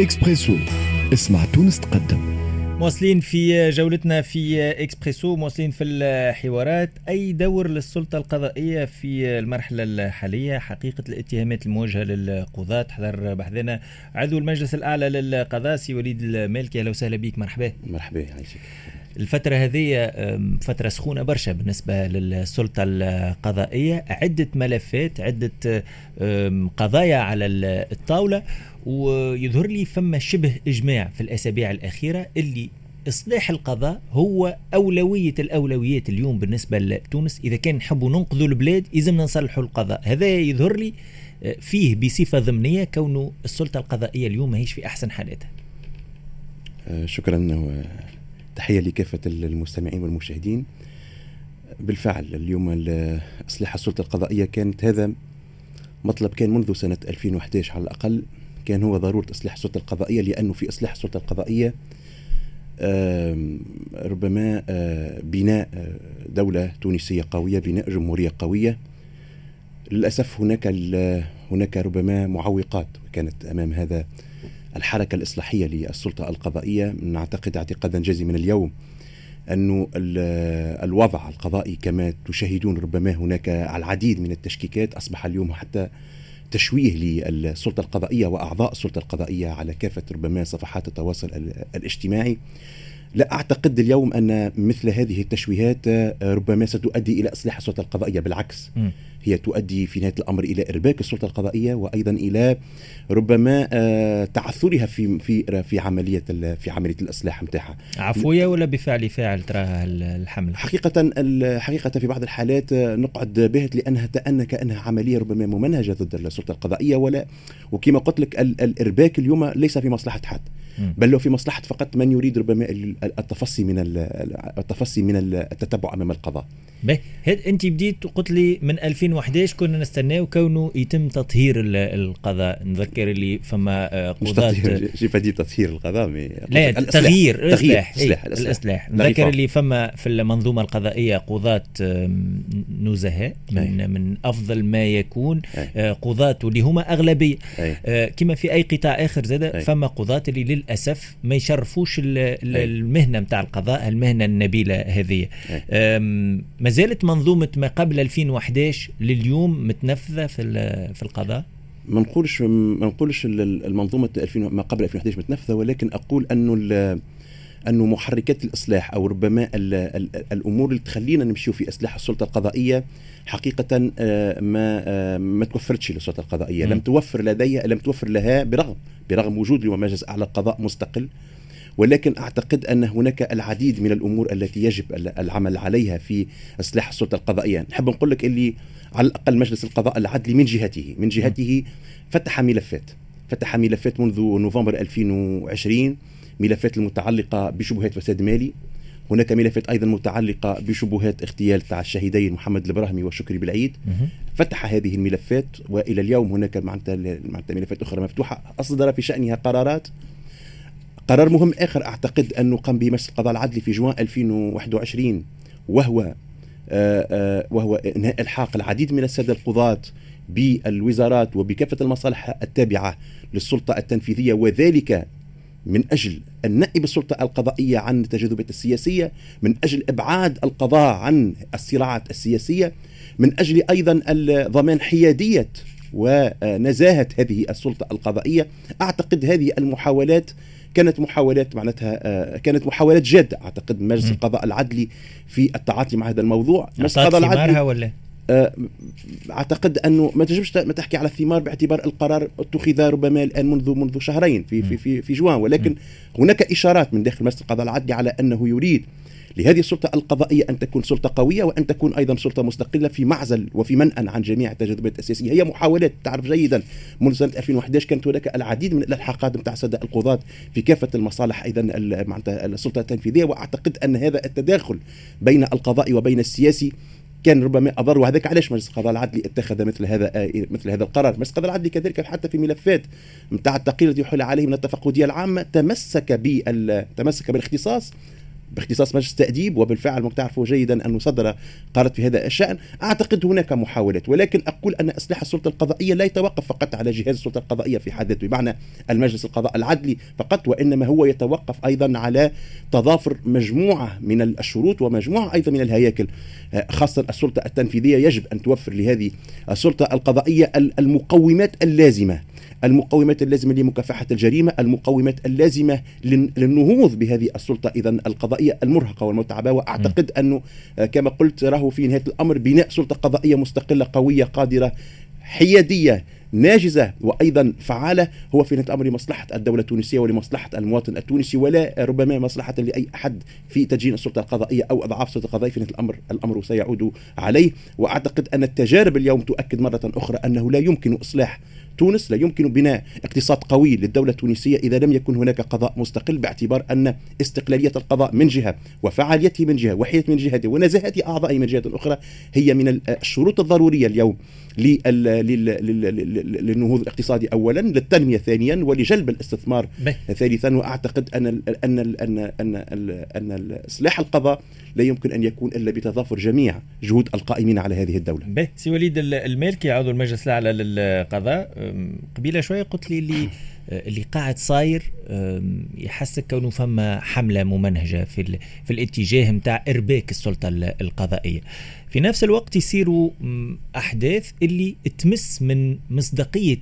إكسبريسو اسمع تونس تقدم. مواصلين في جولتنا في اكسبريسو مواصلين في الحوارات. أي دور للسلطة القضائية في المرحلة الحالية؟ حقيقة الاتهامات الموجهة للقضاة. حضر بحذانا عضو المجلس الأعلى للقضاء سي وليد المالكي. أهلا وسهلا بك. مرحبا. مرحبا يعيشك الفترة هذه فترة سخونة برشا بالنسبة للسلطة القضائية. عدة ملفات عدة قضايا على الطاولة. ويظهر لي فما شبه إجماع في الأسابيع الأخيرة اللي إصلاح القضاء هو أولوية الأولويات اليوم بالنسبة لتونس. إذا كان نحبوا ننقذوا البلاد يلزمنا نصلحوا القضاء. هذا يظهر لي فيه بصفة ضمنية كونه السلطة القضائية اليوم ماهيش في أحسن حالاتها. أه، شكرا تحية لكافة المستمعين والمشاهدين. بالفعل اليوم إصلاح السلطة القضائية كانت هذا مطلب كان منذ سنة 2011 على الأقل كان هو ضرورة إصلاح السلطة القضائية لأنه في إصلاح السلطة القضائية ربما بناء دولة تونسية قوية بناء جمهورية قوية. للأسف هناك هناك ربما معوقات كانت أمام هذا الحركة الإصلاحية للسلطة القضائية نعتقد اعتقادا جازما اليوم أن الوضع القضائي كما تشاهدون ربما هناك العديد من التشكيكات أصبح اليوم حتى تشويه للسلطة القضائية وأعضاء السلطة القضائية على كافة ربما صفحات التواصل الاجتماعي. لا أعتقد اليوم أن مثل هذه التشويهات ربما ستؤدي إلى إصلاح السلطة القضائية بالعكس. م. هي تؤدي في نهاية الأمر إلى إرباك السلطة القضائية وأيضا إلى ربما آه، تعثرها في في في عملية في عملية الإصلاح نتاعها عفوية ولا بفعل فاعل تراها الحملة؟ حقيقة حقيقة في بعض الحالات آه، نقعد بهت لأنها تأن كانها عملية ربما ممنهجة ضد السلطة القضائية ولا وكما قلت لك الإرباك اليوم ليس في مصلحة حد. بل لو في مصلحة فقط من يريد ربما التفصي من التفصي من التتبع أمام القضاء. أنت بديت قلت لي من 2011 كنا نستناو كونه يتم تطهير القضاء؟ نذكر اللي فما آه، قضاة مش بدي تطهير القضاء مي لا تغيير الاصلاح الإصلاح. الاصلاح نذكر اللي فما في المنظومة القضائية قضاة نزهاء من من أفضل ما يكون آه، قضاة اللي هما أغلبية. آه، كما في أي قطاع آخر زاد فما قضاة اللي للأسف ما يشرفوش المهنة نتاع القضاء المهنة النبيلة هذه. ما زالت منظومة ما قبل 2011 لليوم متنفذة في في القضاء؟ ما نقولش ما نقولش المنظومة 2000 ما قبل 2011 متنفذة ولكن أقول انه أنه محركات الإصلاح أو ربما ال ال الأمور اللي تخلينا نمشيو في إصلاح السلطة القضائية حقيقة آه، ما آه، ما توفرتش للسلطة القضائية. م. لم توفر لديها لم توفر لها برغم برغم وجود مجلس أعلى القضاء مستقل. ولكن أعتقد أن هناك العديد من الأمور التي يجب العمل عليها في إصلاح السلطة القضائية، نحب نقول لك اللي على الأقل مجلس القضاء العدلي من جهته، من جهته فتح ملفات، فتح ملفات منذ نوفمبر 2020 ملفات المتعلقة بشبهات فساد مالي، هناك ملفات أيضا متعلقة بشبهات اغتيال تاع الشهيدين محمد البراهمي وشكري بالعيد. فتح هذه الملفات وإلى اليوم هناك معناتها ملفات أخرى مفتوحة. أصدر في شأنها قرارات. قرار مهم آخر أعتقد انه قام به مجلس القضاء العدلي في جوان 2021 وهو آآ آه، آآ آه، وهو إنهاء الحاق العديد من السادة القضاة بالوزارات وبكافة المصالح التابعة للسلطة التنفيذية وذلك من أجل النائب السلطة القضائية عن التجاذبات السياسية، من أجل إبعاد القضاء عن الصراعات السياسية، من أجل أيضا ضمان حيادية ونزاهة هذه السلطة القضائية، أعتقد هذه المحاولات كانت محاولات معناتها آه، كانت محاولات جادة. أعتقد مجلس القضاء العدلي في التعاطي مع هذا الموضوع مجلس القضاء العدلي ولا؟ أعتقد أنه ما تجبش ما تحكي على الثمار باعتبار القرار اتخذ ربما الآن منذ منذ شهرين في في في, في جوان. ولكن هناك إشارات من داخل مجلس القضاء العدلي على أنه يريد لهذه السلطة القضائية أن تكون سلطة قوية وأن تكون أيضا سلطة مستقلة في معزل وفي منأى عن جميع التجاذبات السياسية. هي محاولات تعرف جيدا منذ سنة 2011 كانت هناك العديد من الإلحاقات نتاع سادة القضاة في كافة المصالح أيضا معناتها السلطة التنفيذية. وأعتقد أن هذا التداخل بين القضاء وبين السياسي كان ربما اضر وهذاك علاش مجلس القضاء العدلي اتخذ مثل هذا مثل هذا القرار، مجلس القضاء العدلي كذلك حتى في ملفات نتاع التقرير الذي يحل عليه من التفقدية العامة تمسك بال تمسك بالإختصاص باختصاص مجلس التأديب وبالفعل تعرفوا جيدا أنه صدر قرارات في هذا الشأن. أعتقد هناك محاولات ولكن أقول أن إصلاح السلطة القضائية لا يتوقف فقط على جهاز السلطة القضائية في حد ذاته بمعنى المجلس القضاء العدلي فقط وإنما هو يتوقف أيضا على تضافر مجموعة من الشروط ومجموعة أيضا من الهياكل. خاصة السلطة التنفيذية يجب أن توفر لهذه السلطة القضائية المقومات اللازمة المقومات اللازمة لمكافحة الجريمة المقومات اللازمة للنهوض بهذه السلطة. إذا القضائية المرهقة والمتعبة وأعتقد أنه آه، كما قلت راه في نهاية الأمر بناء سلطة قضائية مستقلة قوية قادرة حيادية ناجزة وأيضا فعالة هو في نهاية الأمر لمصلحة الدولة التونسية ولمصلحة المواطن التونسي ولا ربما مصلحة لأي أحد في تدجين السلطة القضائية أو أضعاف السلطة القضائية في نهاية الأمر. الأمر سيعود عليه وأعتقد أن التجارب اليوم تؤكد مرة أخرى أنه لا يمكن إصلاح تونس لا يمكن بناء اقتصاد قوي للدولة التونسية إذا لم يكن هناك قضاء مستقل باعتبار أن استقلالية القضاء من جهة وفعاليته من جهة وحيدة من جهة ونزاهة أعضائه من جهة أخرى هي من الشروط الضرورية اليوم للنهوض الاقتصادي اولا للتنمية ثانيا ولجلب الاستثمار ثالثا. وأعتقد أن أن أن أن أن, أن اصلاح القضاء لا يمكن أن يكون إلا بتضافر جميع جهود القائمين على هذه الدولة. به سي وليد المالكي عضو المجلس الأعلى للقضاء قبيلة شوية قلت لي اللي اللي قاعد صاير يحسك كونه فما حملة ممنهجة في في الاتجاه نتاع إرباك السلطة القضائية. في نفس الوقت يصيروا أحداث اللي تمس من مصداقية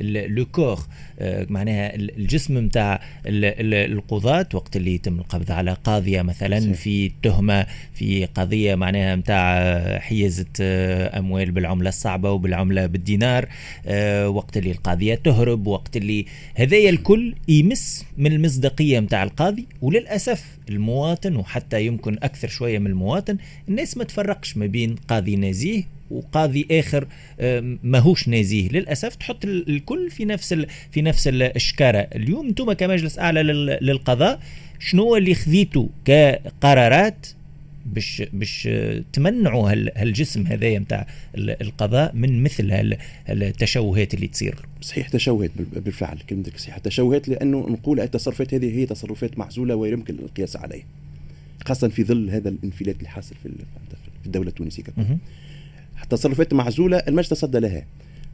لو كور آه، معناها الجسم نتاع القضاة وقت اللي يتم القبض على قاضية مثلا. في تهمة في قضية معناها نتاع حيازة آه، أموال بالعملة الصعبة وبالعملة بالدينار آه، وقت اللي القاضية تهرب وقت اللي هذايا الكل يمس من المصداقية نتاع القاضي وللأسف المواطن وحتى يمكن أكثر شوية من المواطن الناس ما تفرقش ما بين قاضي نزيه وقاضي آخر ماهوش نزيه للأسف تحط الكل في نفس في نفس الشكاره اليوم أنتم كمجلس أعلى للقضاء شنو اللي خذيتوا كقرارات باش باش تمنعوا هالجسم هذايا نتاع القضاء من مثل التشوهات اللي تصير؟ صحيح تشوهات بالفعل كلمتك صحيح. تشوهات لأنه نقول التصرفات هذه هي تصرفات معزولة ويمكن القياس عليها خاصة في ظل هذا الانفلات اللي حاصل في الدولة التونسية ككل تصرفات معزولة المجلس تصدى لها.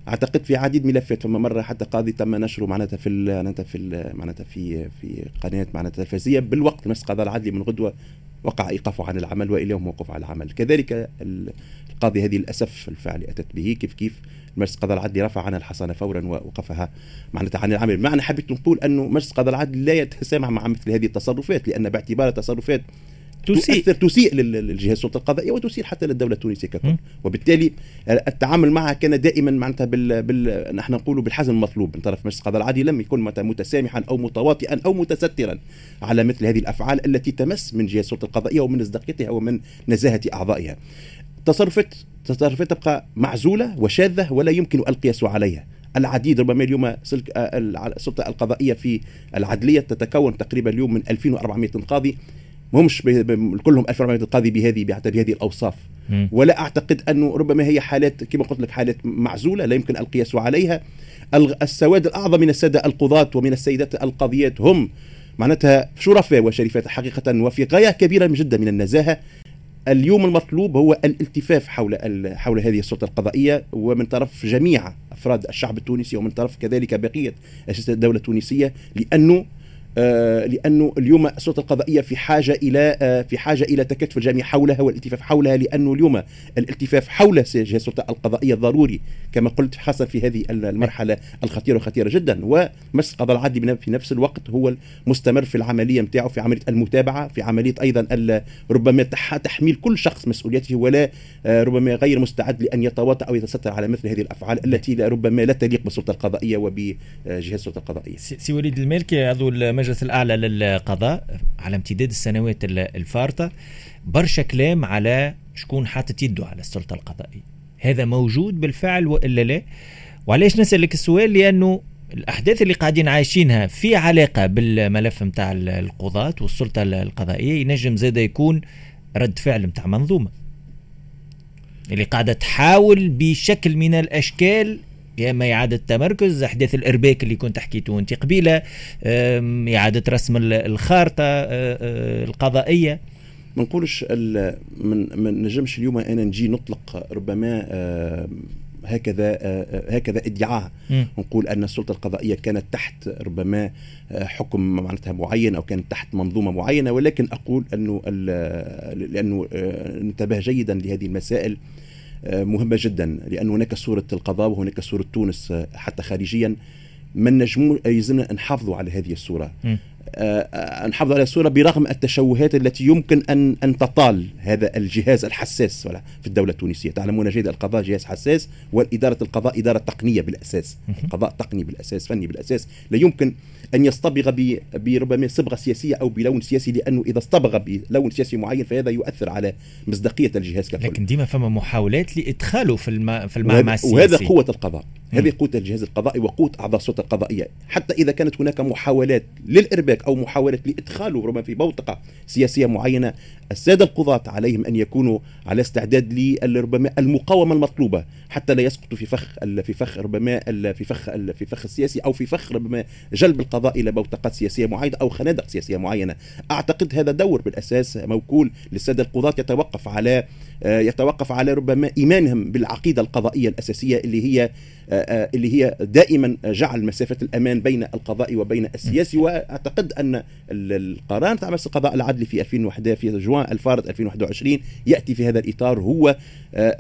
أعتقد في عديد ملفات فما مرة حتى قاضي تم نشره معناتها في معناتها في معناتها في في قناة معناتها تلفزيونية بالوقت. مجلس القضاء العدلي من غدوة وقع إيقافه عن العمل واليوم موقوف على العمل. كذلك القاضي هذه للأسف الفعل أتت به. كيف كيف؟ مجلس القضاء العدلي رفع عنها الحصانه فورا ووقفها معناتها عن العمل. بمعنى حبيت نقول أنه مجلس القضاء العدلي لا يتسامح مع مثل هذه التصرفات لأن باعتبار تصرفات تسيء تؤثر تسيء للجهاز السلطه القضائيه وتسيء حتى للدولة التونسية ككل وبالتالي التعامل معها كان دائما معناتها بال, بال... نحن نقول بالحزم المطلوب من طرف مجلس القضاء العادي لم يكن متسامحا أو متواطئا أو متسترا على مثل هذه الأفعال التي تمس من جهاز السلطه القضائيه ومن مصداقيتها ومن نزاهة أعضائها. تصرفات تصرفات تبقى معزولة وشاذة ولا يمكن القياس عليها. العديد ربما اليوم سلك السلطه القضائية في العدلية تتكون تقريبا اليوم من 2400 قاضي مش كلهم 1400 قاضي بهذه بهذه الأوصاف. ولا أعتقد انه ربما هي حالات كما قلت لك حالات معزولة لا يمكن القياس عليها. السواد الأعظم من السادة القضاة ومن السيدات القاضيات هم معناتها شرفاء وشريفات حقيقة وفي غاية كبيرة جدا من النزاهة. اليوم المطلوب هو الالتفاف حول حول هذه السلطة القضائية ومن طرف جميع أفراد الشعب التونسي ومن طرف كذلك بقية اجهزه الدولة التونسية لأنه لأنه اليوم السلطه القضائية في حاجة إلى آه، في حاجة إلى تكاتف الجميع حولها والالتفاف حولها لأنه اليوم الالتفاف حول السلطه القضائية ضروري كما قلت خاصه في هذه المرحلة الخطيرة وخطيرة جدا ومجلس القضاء العادي في نفس الوقت هو المستمر في العملية نتاعه في عملية المتابعة في عملية أيضا ربما تحميل كل شخص مسؤوليته ولا آه، ربما غير مستعد لأن يتواطا أو يتستر على مثل هذه الأفعال التي ربما لا تليق بالسلطه القضائية وبجهاز السلطه القضائية. سي وليد المالكي عضو المجلس الأعلى للقضاء على امتداد السنوات الفارطة برشا كلام على شكون حاطط يده على السلطة القضائية. هذا موجود بالفعل وإلا لا؟ وعلاش نسألك السؤال؟ لأنه الأحداث اللي قاعدين عايشينها في علاقة بالملف متاع القضاة والسلطة القضائية ينجم زاد يكون رد فعل متاع منظومة. اللي قاعدة تحاول بشكل من الأشكال يا اما إعادة تمركز أحداث الإرباك اللي كنت حكيته أنت قبيلة إعادة رسم الخارطة القضائية. ما نقولش من ما نجمش اليوم أنا نجي نطلق ربما هكذا هكذا إدعاء. نقول أن السلطة القضائية كانت تحت ربما حكم معناتها معين أو كانت تحت منظومة معينة ولكن أقول أنه لأنه ننتبه جيدا لهذه المسائل. مهمة جدا لأن هناك صورة القضاء وهناك صورة تونس حتى خارجيا ما نجمو يلزمنا نحافظوا على هذه الصورة م. آه، نحافظ على الصورة برغم التشوهات التي يمكن ان أن تطال هذا الجهاز الحساس في الدولة التونسية، تعلمون جيدا القضاء جهاز حساس والإدارة القضاء إدارة تقنية بالأساس، القضاء تقني بالأساس، فني بالأساس، لا يمكن أن يصطبغ بربما صبغة سياسية أو بلون سياسي لأنه إذا اصطبغ بلون سياسي معين فهذا يؤثر على مصداقية الجهاز ككل. لكن ديما فما محاولات لإدخاله في الم... في المعمع السياسي وهذا قوة القضاء، هذه قوه الجهاز القضائي وقوه أعضاء السلطة القضائية، حتى إذا كانت هناك محاولات للإرباك أو محاولة لإدخاله ربما في بوتقة سياسية معينة السادة القضاة عليهم أن يكونوا على استعداد لربما المقاومة المطلوبة. حتى لا يسقطوا في فخ في فخ ربما في فخ في فخ السياسي أو في فخ ربما جلب القضاء إلى بوتقات سياسية معينة أو خنادق سياسية معينة. أعتقد هذا دور بالأساس موكول للسادة القضاة يتوقف على يتوقف على ربما إيمانهم بالعقيدة القضائية الأساسية اللي هي اللي هي دائما جعل مسافة الأمان بين القضاء وبين السياسي. وأعتقد أن القرار تاع مجلس القضاء العدلي في 2001 في جوان الفارض 2021 يأتي في هذا الإطار. هو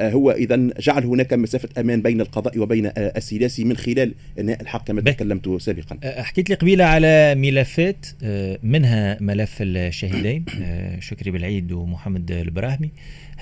هو إذا جعل هناك مسافة أمان بين القضاء وبين السياسي من خلال إنهاء الحق كما تكلمت سابقا. حكيت لي قبيلة على ملفات منها ملف الشهيدين شكري بالعيد ومحمد البراهمي.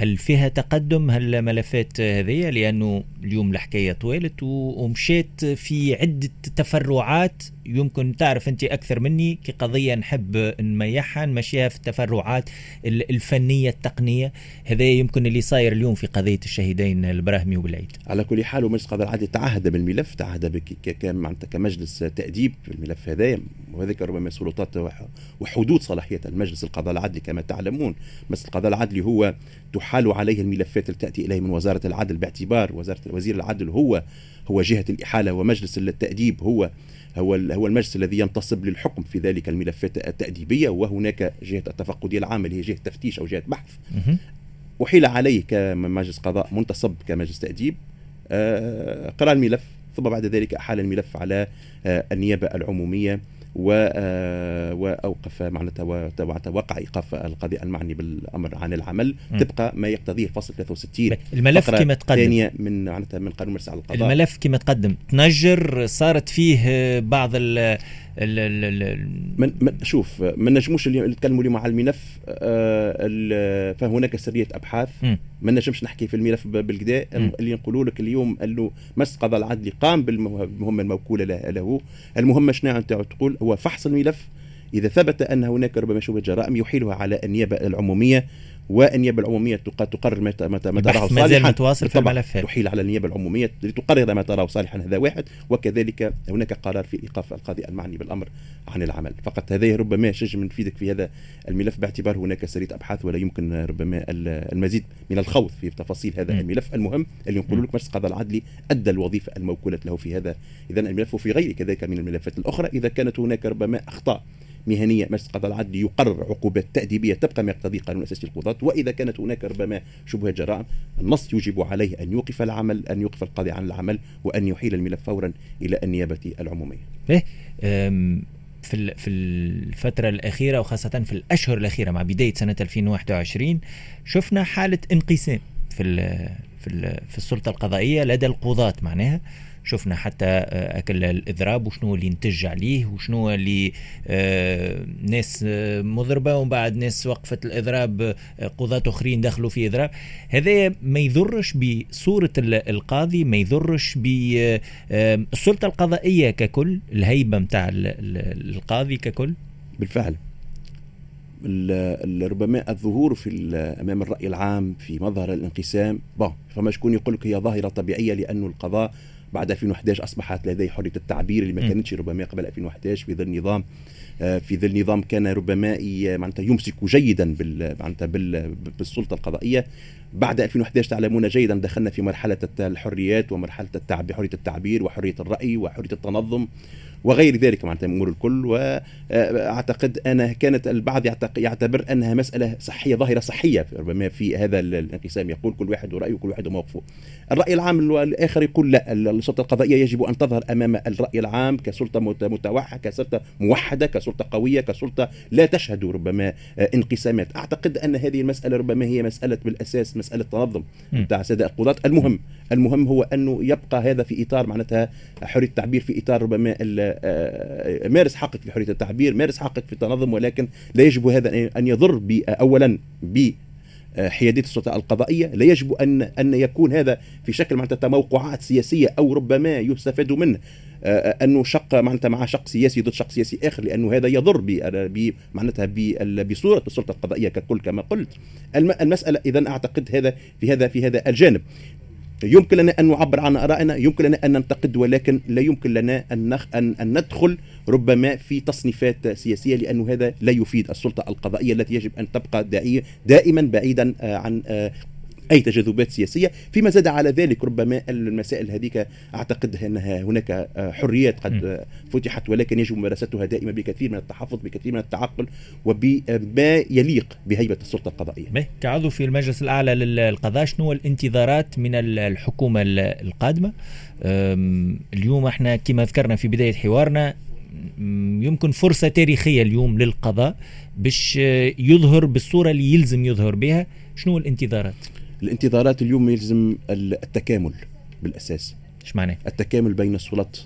هل فيها تقدم؟ هل ملفات هذه لأنه اليوم الحكاية طويلت ومشيت في عدة تفرعات يمكن تعرف أنت أكثر مني كقضيه نحب نميحها نمشيها في التفرعات الفنية التقنية. هذا يمكن اللي صاير اليوم في قضية الشهيدين البراهمي وبالعيد على كل حال ومجلس القضاء العادي تعهد بالملف تعهد كمجلس تأديب الملف هذا. وهذاك ربما سلطات وحدود صلاحية المجلس القضاء العدلي كما تعلمون مجلس القضاء العدلي هو تحال عليه الملفات التي تأتي إليه من وزارة العدل باعتبار وزاره وزير العدل هو هو جهة الإحالة. ومجلس التأديب هو هو هو المجلس الذي ينتصب للحكم في ذلك الملفات التأديبية وهناك جهة التفقدية العامة اللي هي جهة تفتيش أو جهة بحث. أحيل عليه كمجلس قضاء منتصب كمجلس تأديب آه، قرأ الملف ثم بعد ذلك أحال الملف على آه، النيابة العمومية. وأوقف معناتها وقع إيقاف القاضي المعني بالأمر عن العمل. طبق ما يقتضيه الفصل 63 الملف كما تقدم. ثانية من معناتها من قانون مرسى على القضاء. الملف كما تقدم. تنجر صارت فيه بعض ال من من شوف ما نجموش نتكلموا اليوم على الملف آه فهناك سرية أبحاث. ما نجمش نحكي في الملف بالكدا اللي نقولوا لك اليوم انه مجلس القضاء العدلي قام بالمهمه الموكوله له المهمه شنو انت تقول؟ هو فحص الملف. إذا ثبت أن هناك ربما شبهه جرائم يحيلها على النيابة العمومية والنيابه العمومية تقرر متى متى ما تراه صالحا. متواصل في الملف تحيل على النيابة العمومية لتقرر ما تراه صالحا. هذا واحد. وكذلك هناك قرار في إيقاف القاضي المعني بالأمر عن العمل. فقط هذا ربما شجم نفيدك في هذا الملف. باعتبار هناك سريه أبحاث ولا يمكن ربما المزيد من الخوض في تفاصيل هذا م. الملف. المهم اللي نقول لك مجلس القضاء العدلي أدى الوظيفة الموكولة له في هذا. اذا الملف وفي غيره كذلك من الملفات الأخرى. إذا كانت هناك ربما أخطاء مهنية القضاء العدلي يقرر عقوبات تأديبية تبقى ما يقتضي قانون أساسي القضاة وإذا كانت هناك ربما شبهة جرائم النص يجب عليه أن يوقف العمل أن يوقف القاضي عن العمل وأن يحيل الملف فورا إلى النيابة العمومية. إيه في في الفترة الأخيرة وخاصة في الأشهر الأخيرة مع بداية سنة 2021 شفنا حالة انقسام في في في السلطة القضائية لدى القضاة معناها شفنا حتى آه، أكل الإضراب وشنو اللي ينتج عليه وشنو اللي آه، ناس آه، مضربة ومن بعد ناس وقفت الإضراب قضاة أخرين دخلوا في إضراب. هذا ما يضرش بصورة القاضي ما يضرش بالسلطه القضائية ككل الهيبة متاع القاضي ككل؟ بالفعل. ربما الظهور في أمام الرأي العام في مظهر الانقسام بون فما شكون يقول لك هي ظاهرة طبيعية لأنه القضاء بعد 2011 أصبحت لديه حرية التعبير اللي ما. كانتش ربما قبل 2011 في ظل نظام آه، في ظل نظام كان ربما ي- معناتها يمسك جيدا بال معناتها بال- بالسلطة القضائية بعد 2011 تعلمون جيدا دخلنا في مرحلة الحريات ومرحلة التعبير حرية التعبير وحرية الرأي وحرية التنظم وغير ذلك معناتها من الأمور الكل واعتقد أنها كانت البعض يعتبر أنها مسألة صحية ظاهرة صحية ربما في هذا ال- الانقسام يقول كل واحد ورأيه وكل واحد وموقفه الرأي العام الآخر يقول لا السلطة القضائية يجب أن تظهر أمام الرأي العام كسلطة مت- متوحدة كسلطة موحدة كسلطة قوية كسلطة لا تشهد ربما آه، انقسامات. أعتقد أن هذه المسألة ربما هي مسألة بالأساس مسألة تنظم م. بتاع سادة القضاة. المهم المهم هو أنه يبقى هذا في إطار معناتها حرية التعبير في إطار ربما آه، مارس حقك في حرية التعبير مارس حقك في التنظم ولكن لا يجب هذا ان يضر اولا ب حيادية السلطة القضائية. لا يجب ان أن يكون هذا في شكل معناتها تموقعات سياسية أو ربما يستفاد منه. آه، انه شق معناتها مع شق سياسي ضد شق سياسي آخر لأنه هذا يضر ب- معناتها بصورة السلطة القضائية ككل كما قلت. الم- المسألة اذا أعتقد هذا في هذا في هذا الجانب. يمكن لنا أن نعبر عن آرائنا يمكن لنا أن ننتقد ولكن لا يمكن لنا أن نخ... ان, أن ندخل ربما في تصنيفات سياسية لأنه هذا لا يفيد السلطة القضائية التي يجب أن تبقى دائما بعيدا عن أي تجاذبات سياسية. فيما زاد على ذلك ربما المسائل هذيك أعتقد أنها هناك آه، حريات قد. آه، فتحت ولكن يجب ممارستها دائما بكثير من التحفظ بكثير من التعقل وبما يليق بهيبة السلطة القضائية. به كعضو في المجلس الأعلى للقضاء شنو الانتظارات من ال- الحكومة ال- القادمة؟ اليوم إحنا كما ذكرنا في بداية حوارنا يمكن فرصة تاريخية اليوم للقضاء باش آه، يظهر بالصورة اللي يلزم يظهر بها. شنو الانتظارات؟ الانتظارات اليوم يلزم التكامل بالأساس. إيش معناه التكامل بين السلطات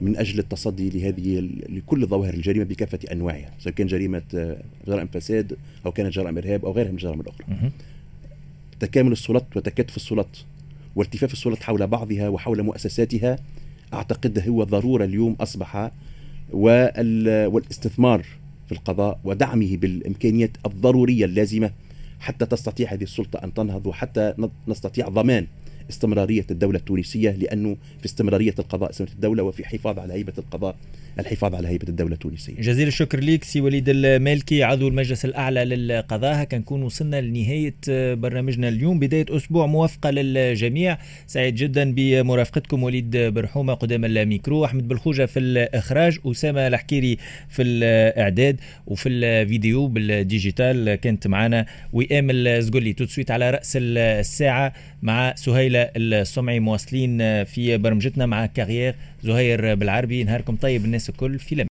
من أجل التصدي لهذه لكل ظواهر الجريمة بكافة أنواعها سواء كان جريمة آه، جرائم فساد أو كانت جرائم إرهاب أو غيرها من الجرائم الأخرى. تكامل السلطات وتكاتف السلطات والتفاف السلطات حول بعضها وحول مؤسساتها أعتقد هو ضرورة اليوم أصبح وال- والاستثمار في القضاء ودعمه بالإمكانيات الضرورية اللازمة حتى تستطيع هذه السلطة أن تنهض وحتى نستطيع ضمان. استمرارية الدولة التونسية لأنه في استمرارية القضاء استمراريه الدولة وفي حفاظ على هيبة القضاء الحفاظ على هيبة الدولة التونسية. جزيل الشكر ليك سي وليد المالكي عضو المجلس الأعلى للقضاء. هكا نكون وصلنا لنهاية برنامجنا اليوم. بداية أسبوع موفقة للجميع. سعيد جدا بمرافقتكم وليد بن رحومة قدام الميكرو. أحمد بالخوجة في الإخراج أسامة الحكيري في الإعداد وفي الفيديو بال digital كانت معنا. وئام الزقلي تسويت على رأس الساعة مع سهيلة السمعي مواصلين في برمجتنا مع كارير زهير بالعربي. نهاركم طيب الناس الكل في لم